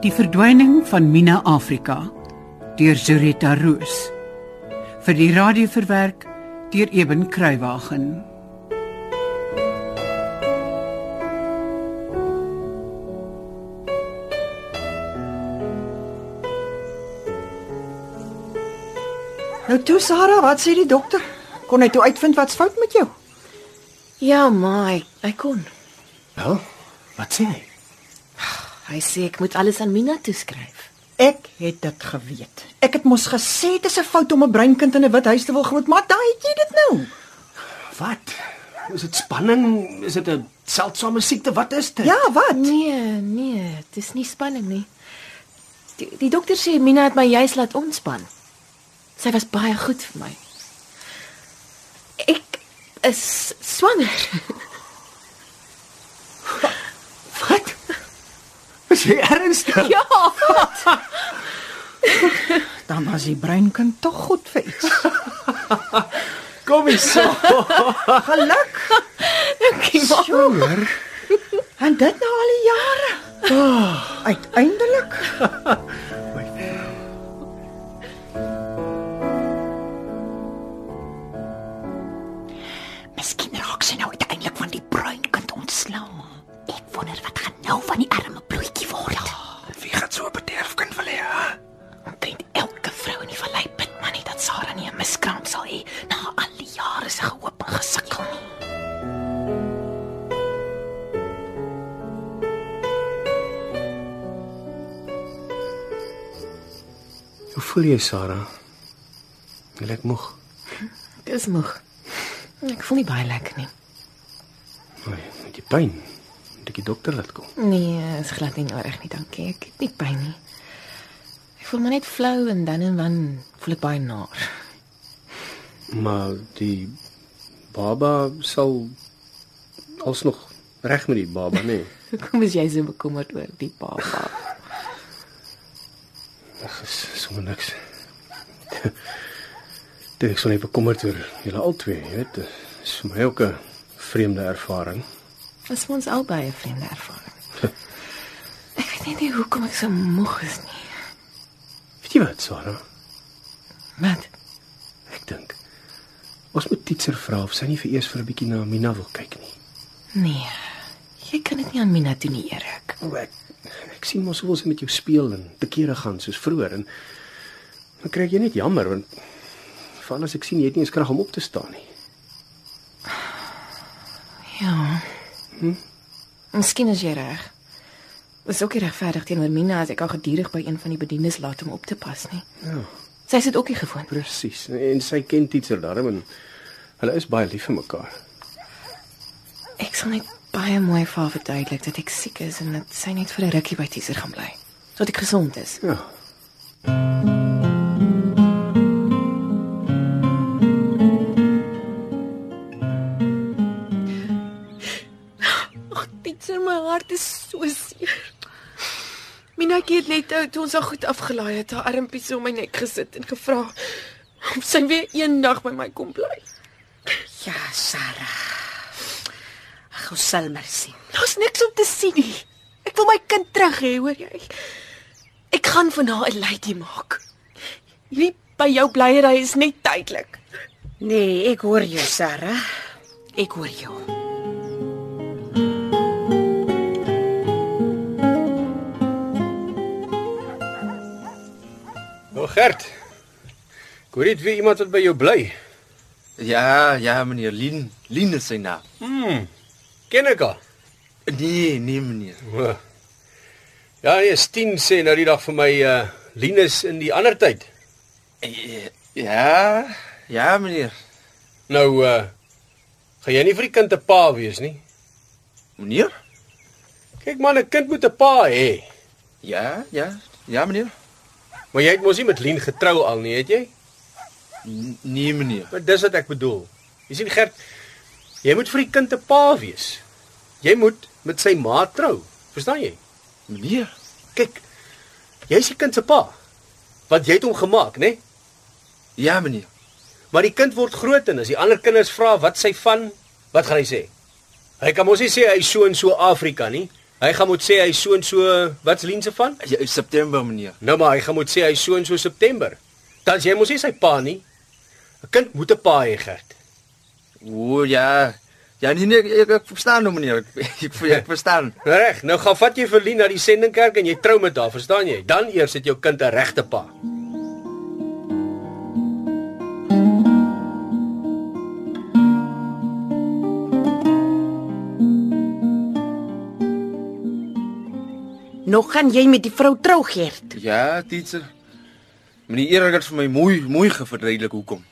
Die verdwyning van Mina Afrika deur Zurita Roos vir die radio verwerk deur Eben Kruiwagen. Nou toe Sarah, wat sê die dokter? Kon hy toe uitvind wat's fout met jou? Ja, maar hy, hy kon. Wel, wat sê hy? Hy sê ek moet alles aan Mina toeskryf. Ek het dit geweet. Ek het mos gesê dit is 'n fout om 'n breinkind in 'n wit huis te wil grootmaak. Daai het jy dit nou. Wat? Is dit spanning? Is dit 'n seldsame siekte? Wat is dit? Ja, wat? Nee, nee, dit is nie spanning nie. Die, die dokter sê Mina het my juis laat ontspan. Sy was baie goed vir my. Ek is swanger. Is jy ernstig? ja. Dan was die breinkind tog goed vir iets. Kom hier so. Geluk. Dankie ma. Jonger. En dit nou al die jare. Oh, uiteindelik. Voel jy, Sarah? Jy lyk moeg. Ek is moeg. Ek voel nie baie lekker nie. Oei, het jy pyn? Moet ek die dokter laat kom? Nee, is glad nie nodig nie, dankie. Ek het nie pyn nie. Ek voel maar net flou en dan en dan voel ek baie naar. Maar die baba sal alsnog reg met die baba, nê? Nee. Hoekom is jy so bekommerd oor die baba? Sommer niks. Dit ek sou net bekommerd oor julle albei, jy weet. Dit is vir my ook 'n vreemde ervaring. Was vir ons albei 'n vreemde ervaring. Ek weet net nie hoekom ek so moeg is nie. Weet jy wat, Sarah? Wat? Ek dink ons moet Titser vra of sy nie vir eers vir 'n bietjie na Mina wil kyk nie. Nee. Jy kan dit nie aan Mina doen nie, Erik. O, ek ek sien mos hoe sy met jou speel en te kere gaan soos vroeër en dan kry jy net jammer want veral as ek sien jy het nie eens krag om op te staan nie. Ja. Hm? Miskien is jy reg. Dit is ook nie regverdig teenoor Mina as ek haar gedurig by een van die bedienis laat om op te pas nie. Ja, Sy is dit ook nie gewoond. presies. En sy ken Titser daarom en hulle is baie lief vir mekaar. Ek sal net baie mooi vir haar verduidelik dat ek siek is en dat sy net vir 'n rukkie by Tieser gaan bly. Tot ek gesond is. Ja. Hart is so seer. Minatjie het net ou toe ons al goed afgelaai het, haar armpies om my nek gesit en gevra of sy weer eendag by my kom bly. Ja, Sarah. Ag, ons sal maar sien. Daar's niks om te sien nie. Ek wil my kind terug hê, hoor jy? Ek gaan van haar 'n lady maak. Hierdie by jou blyery is net tydelik. Nee, ek hoor jou, Sarah. Ek hoor jou. Gert. Ek hoor dit weer iemand wat by jou bly. Ja, ja meneer Lien, Lien is sy naam. Hm. Ken ek haar? Nee, nee meneer. O. Ja, nee, Stien sê nou die dag vir my uh Linus in die ander tyd. Eh, Ja, ja meneer. Nou uh gaan jy nie vir die kind 'n pa wees nie? Meneer? Kyk man, 'n kind moet 'n pa hê. Ja, ja, ja meneer. Maar jy het mos nie met Lien getrou al nie, het jy? N nee meneer. Maar dis wat ek bedoel. Jy sien Gert, jy moet vir die kind 'n pa wees. Jy moet met sy ma trou. Verstaan jy? Meneer. Kyk, jy's die kind se pa. Want jy het hom gemaak, né? Nee? Ja meneer. Maar die kind word groot en as die ander kinders vra wat sy van, wat gaan hy sê? Hy kan mos nie sê hy so en so Afrika nie. Hy gaan moet sê hy so en so wat's Lien se van? Ja, September meneer. Nou maar hy gaan moet sê hy so en so September. Dan jy mos nie sy pa nie. 'n Kind moet 'n pa hê, Gert. O ja. Ja nee nee, ek, ek verstaan nou meneer. Ek, ek, ek verstaan. Reg, nou gaan vat jy vir Lien na die sendingkerk en jy trou met haar, verstaan jy? Dan eers het jou kind 'n regte pa. Nog gaan jy met die vrou trou, Gert. Ja, teacher. Meneer Erik het vir my mooi mooi geverduidelik hoekom.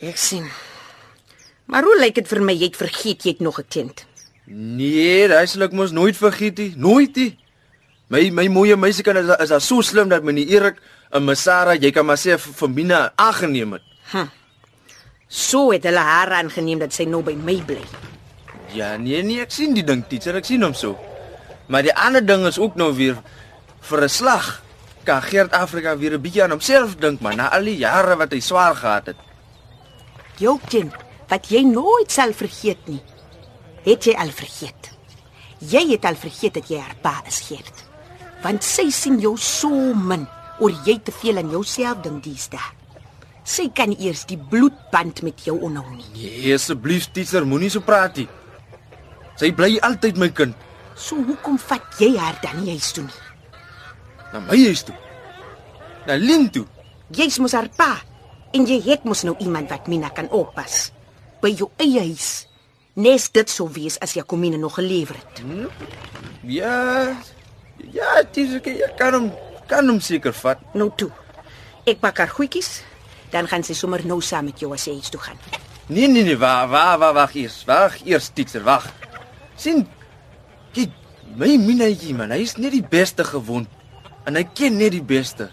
Ek sien. Maar hoe lyk dit vir my jy het vergeet jy het nog 'n kind? Nee, hy sal ek mos nooit vergeet nie. Nooit nie. My my moeie meisie kan is, is daar so slim dat meneer Erik en Masara, jy kan maar sê vir Mina aangeneem het. So het hulle haar aangeneem dat sy nou by my bly. Ja, nee nee, ek sien die ding, teacher, ek sien hom so. Maar die ander ding is ook nou weer vir 'n slag. Kan Gert Afrika weer 'n bietjie aan homself dink, maar na al die jare wat hy swaar gehad het. Jou kind wat jy nooit sal vergeet nie. Het jy al vergeet? Jy het al vergeet dat jy haar pa is, Gert. Want sy sien jou so min oor jy te veel aan jouself dink daar. Sy kan eers die bloedband met jou onhou nie. Nee, asseblief, teacher, moenie so praat nie. Sy bly altyd my kind. So hoekom vat jy haar dan nie huis toe nie? Na my huis toe. Na Lin toe. Jy's mos haar pa en jy het mos nou iemand wat Mina kan oppas. By jou eie huis. Nes dit sou wees as Jakomine nog gelewer het. Ja. Ja, teacher, ek kan hom kan hom seker vat. Nou toe. Ek pak haar goedjies, dan gaan sy sommer nou saam met jou as jy huis toe gaan. Nee nee nee, wag, wag, wag, wag eers. Wag eers, teacher, wag. sien my Minetjie man, hy is net die beste gewond. En hy ken net die beste.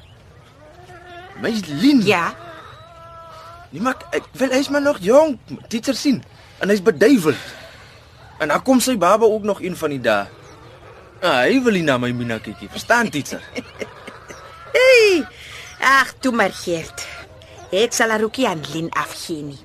My Lin. Ja, Nee, maar ek, wil hy's maar nog jonk. Teacher sien. En hy's beduiweld. En dan kom sy baba ook nog een van die dae. Ah, hy wil nie na my Mina kykie. Verstaan, teacher? Hey, ag, toe maar Gert. Ek sal haar ook nie aan Lin afgee nie.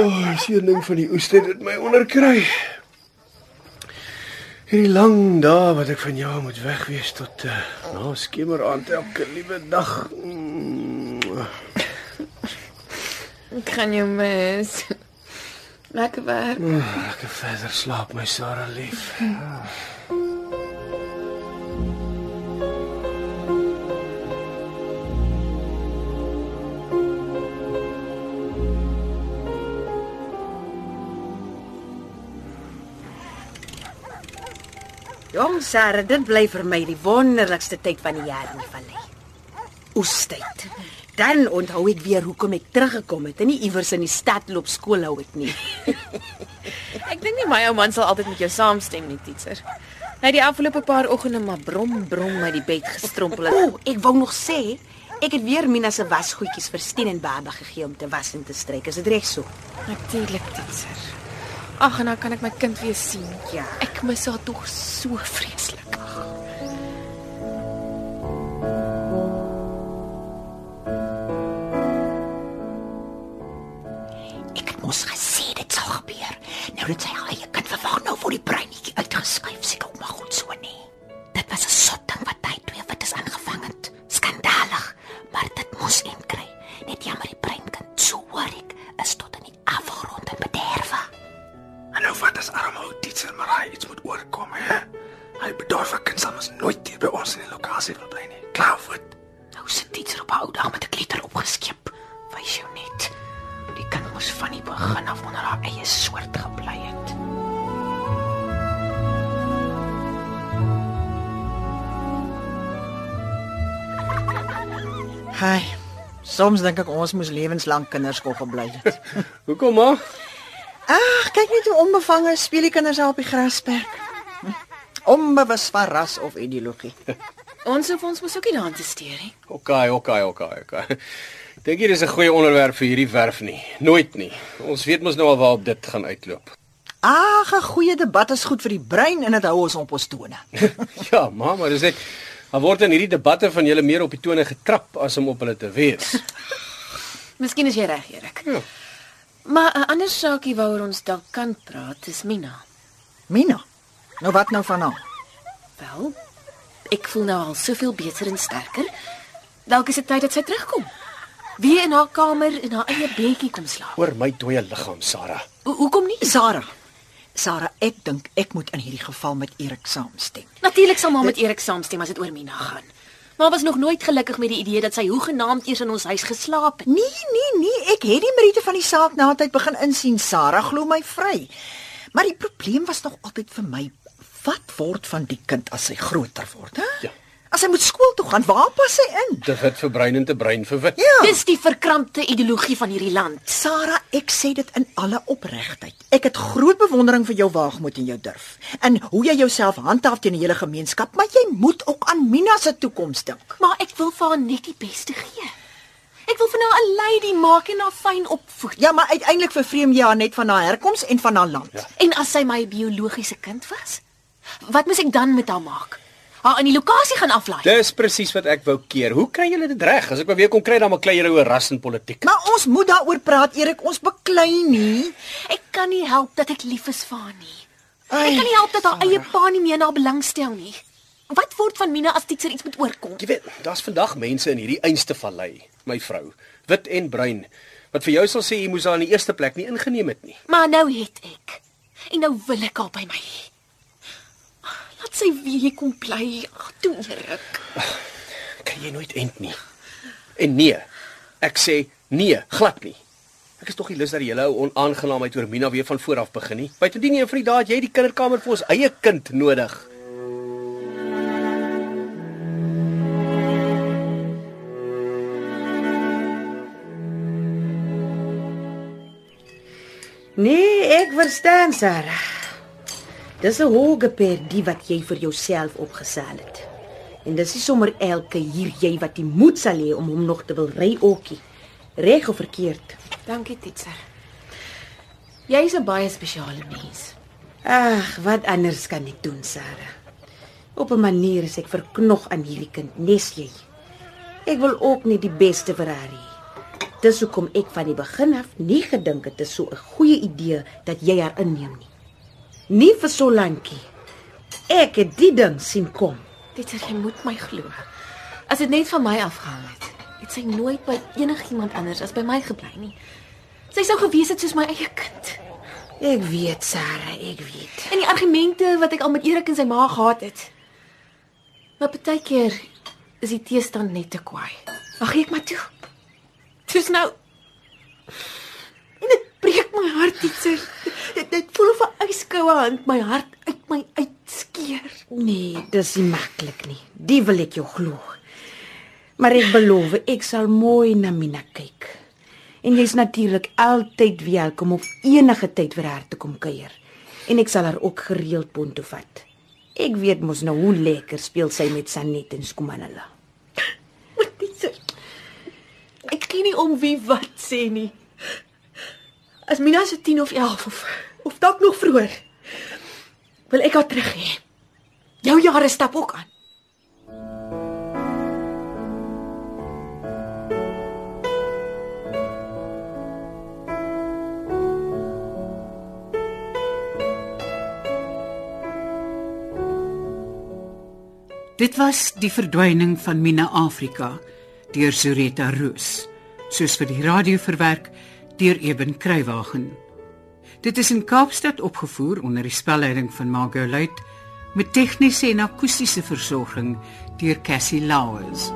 O, oh, sien ding van die oeste het my onderkry. Hierdie lang dae wat ek van jou moet wegwees tot uh, na skemeraand elke liewe dag. Mm. Ek gaan jou mis. Lekker werk. Ek kan verder slaap my Sarah lief. Jong Sarah, dit bly vir my die wonderlikste tyd van die jaar in die vallei. Oestyd. Dan onthou ek weer hoekom ek teruggekom het en nie iewers in die stad loop skool hou het nie. Ek dink nie my ou man sal altyd met jou saamstem nie, teacher. Hy het die afgelope paar oggende maar brom brom uit die bed gestrompel. O, oh, ek wou nog sê, ek het weer Mina se wasgoedjies vir Stien en Baba gegee om te was en te stryk. Is dit reg so? Natuurlik, teacher. Ag, en nou kan ek my kind weer sien. Ja. Ek mis haar tog so vreeslik. Ek het mos gesê dit sal gebeur. Nou dit sy eie kind verwag nou voor die breinetjie uitgeskuif seker Hi. Soms dink ek ons moes lewenslank kinders kon gebly het. Hoekom maar? Ag, kyk net hoe onbevange speel die kinders daar op die grasperk. Hm. Onbewus van ras of ideologie. Ons hoef ons mos ook nie daaraan te steur nie. Okay, okay, okay, okay. Dink jy dis 'n goeie onderwerp vir hierdie werf nie? Nooit nie. Ons weet mos nou al waarop dit gaan uitloop. Ag, 'n goeie debat is goed vir die brein en dit hou ons op ons tone. ja, ma, maar dis net daar word in hierdie debatte van julle meer op die tone getrap as om op hulle te wees. Miskien is jy reg, Erik. Ja. Maar 'n ander saakie waaroor ons dalk kan praat is Mina. Mina. Nou wat nou van haar? Wel, ek voel nou al soveel beter en sterker. Dalk is dit tyd dat sy terugkom. Weer in haar kamer in haar eie bedjie kom slaap. Oor my dooie liggaam, Sarah. Ho hoekom nie? Sarah. Sarah, ek dink ek moet in hierdie geval met Erik saamstem. Natuurlik sal ma met Erik saamstem as dit oor Mina gaan. Maar was nog nooit gelukkig met die idee dat sy hoegenaamd eers in ons huis geslaap het. Nee, nee, nee, ek het die meriete van die saak na tyd begin insien, Sarah, glo my vry. Maar die probleem was nog altyd vir my, wat word van die kind as hy groter word, hè? Ja. As hy moet skool toe gaan, waar pas hy in? Te wit vir bruin en te bruin vir wit. Ja. Dis die verkrampte ideologie van hierdie land. Sarah, ek sê dit in alle opregtheid. Ek het groot bewondering vir jou waagmoed en jou durf. En hoe jy jouself handhaaf teen die hele gemeenskap, maar jy moet ook aan Mina se toekoms dink. Maar ek wil vir haar net die beste gee. Ek wil vir haar 'n lady maak en haar fyn opvoed. Ja, maar uiteindelik vervreem jy haar net van haar herkoms en van haar land. Ja. En as sy my biologiese kind was, wat moet ek dan met haar maak? Haar in die lokasie gaan aflaai. Dis presies wat ek wou keer. Hoe kry julle dit reg? As ek maar weer kon kry dan maak julle oor ras en politiek. Maar ons moet daaroor praat, Erik, ons beklei nie. Ek kan nie help dat ek lief is vir haar nie. Ai, Ek kan nie help dat haar eie pa nie meer na haar belangstel nie. Wat word van Mina as dit iets moet oorkom? Jy weet, daar's vandag mense in hierdie einste vallei, my vrou, wit en bruin, wat vir jou sal sê jy moes haar in die eerste plek nie ingeneem het nie. Maar nou het ek. En nou wil ek haar by my hê. Laat sy weer kom bly. Ag, toe Erik. Kan jy nooit end nie. En nee, ek sê nee, glad nie. Ek is tog nie lus dat die hele ou onaangenaamheid oor Mina weer van voor af begin nie. Buitendien een van die dae het jy die kinderkamer vir ons eie kind nodig. Nee, ek verstaan, Sarah. Dis 'n hoë perdie wat jy vir jouself opgesaal het. En dis nie sommer elke hier jy wat die moed sal hê om hom nog te wil ry ookie. Reg of verkeerd. Dankie, Titser. Jy is 'n baie spesiale mens. Ag, wat anders kan ek doen, Sarah? Op 'n manier is ek verknog aan hierdie kind, nes jy. Ek wil ook net die beste vir haar hê. Dis hoekom ek van die begin af nie gedink het dit is so 'n goeie idee dat jy haar inneem nie. Nie vir so lankie. Ek het die ding sien kom. Titser, jy moet my glo. As dit net van my afgehang het, het sy nooit by enigiemand anders as by my gebly nie. Sy sou gewees het soos my eie kind. Ek weet, Sarah, ek weet. En die argumente wat ek al met Erik en sy ma gehad het. Maar partykeer is die teestand net te kwaai. Wag ek maar toe. Dis nou En dit breek my hart iets. Of 'n hand my hart uit my uitskeer. Nee, dis nie maklik nie. Die wil ek jou glo. Maar ek beloof, ek sal mooi na Mina kyk. En jy's natuurlik altyd welkom op enige tyd vir haar te kom kuier. En ek sal haar ook gereeld boontoe vat. Ek weet mos nou hoe lekker speel sy met Sanet en Skumanala. Maar Titser. Ek gee nie om wie wat sê nie. As Mina se 10 of 11 of of dalk nog vroeër wil ek haar terug hê. Jou jare stap ook aan. Dit was die verdwyning van Mina Afrika deur Zureta Roos, soos vir die radio verwerk deur Eben Kruiwagen. Dit is in Kaapstad opgevoer onder die spelleiding van Margot Luit met tegniese en akoestiese versorging deur Cassie Louws.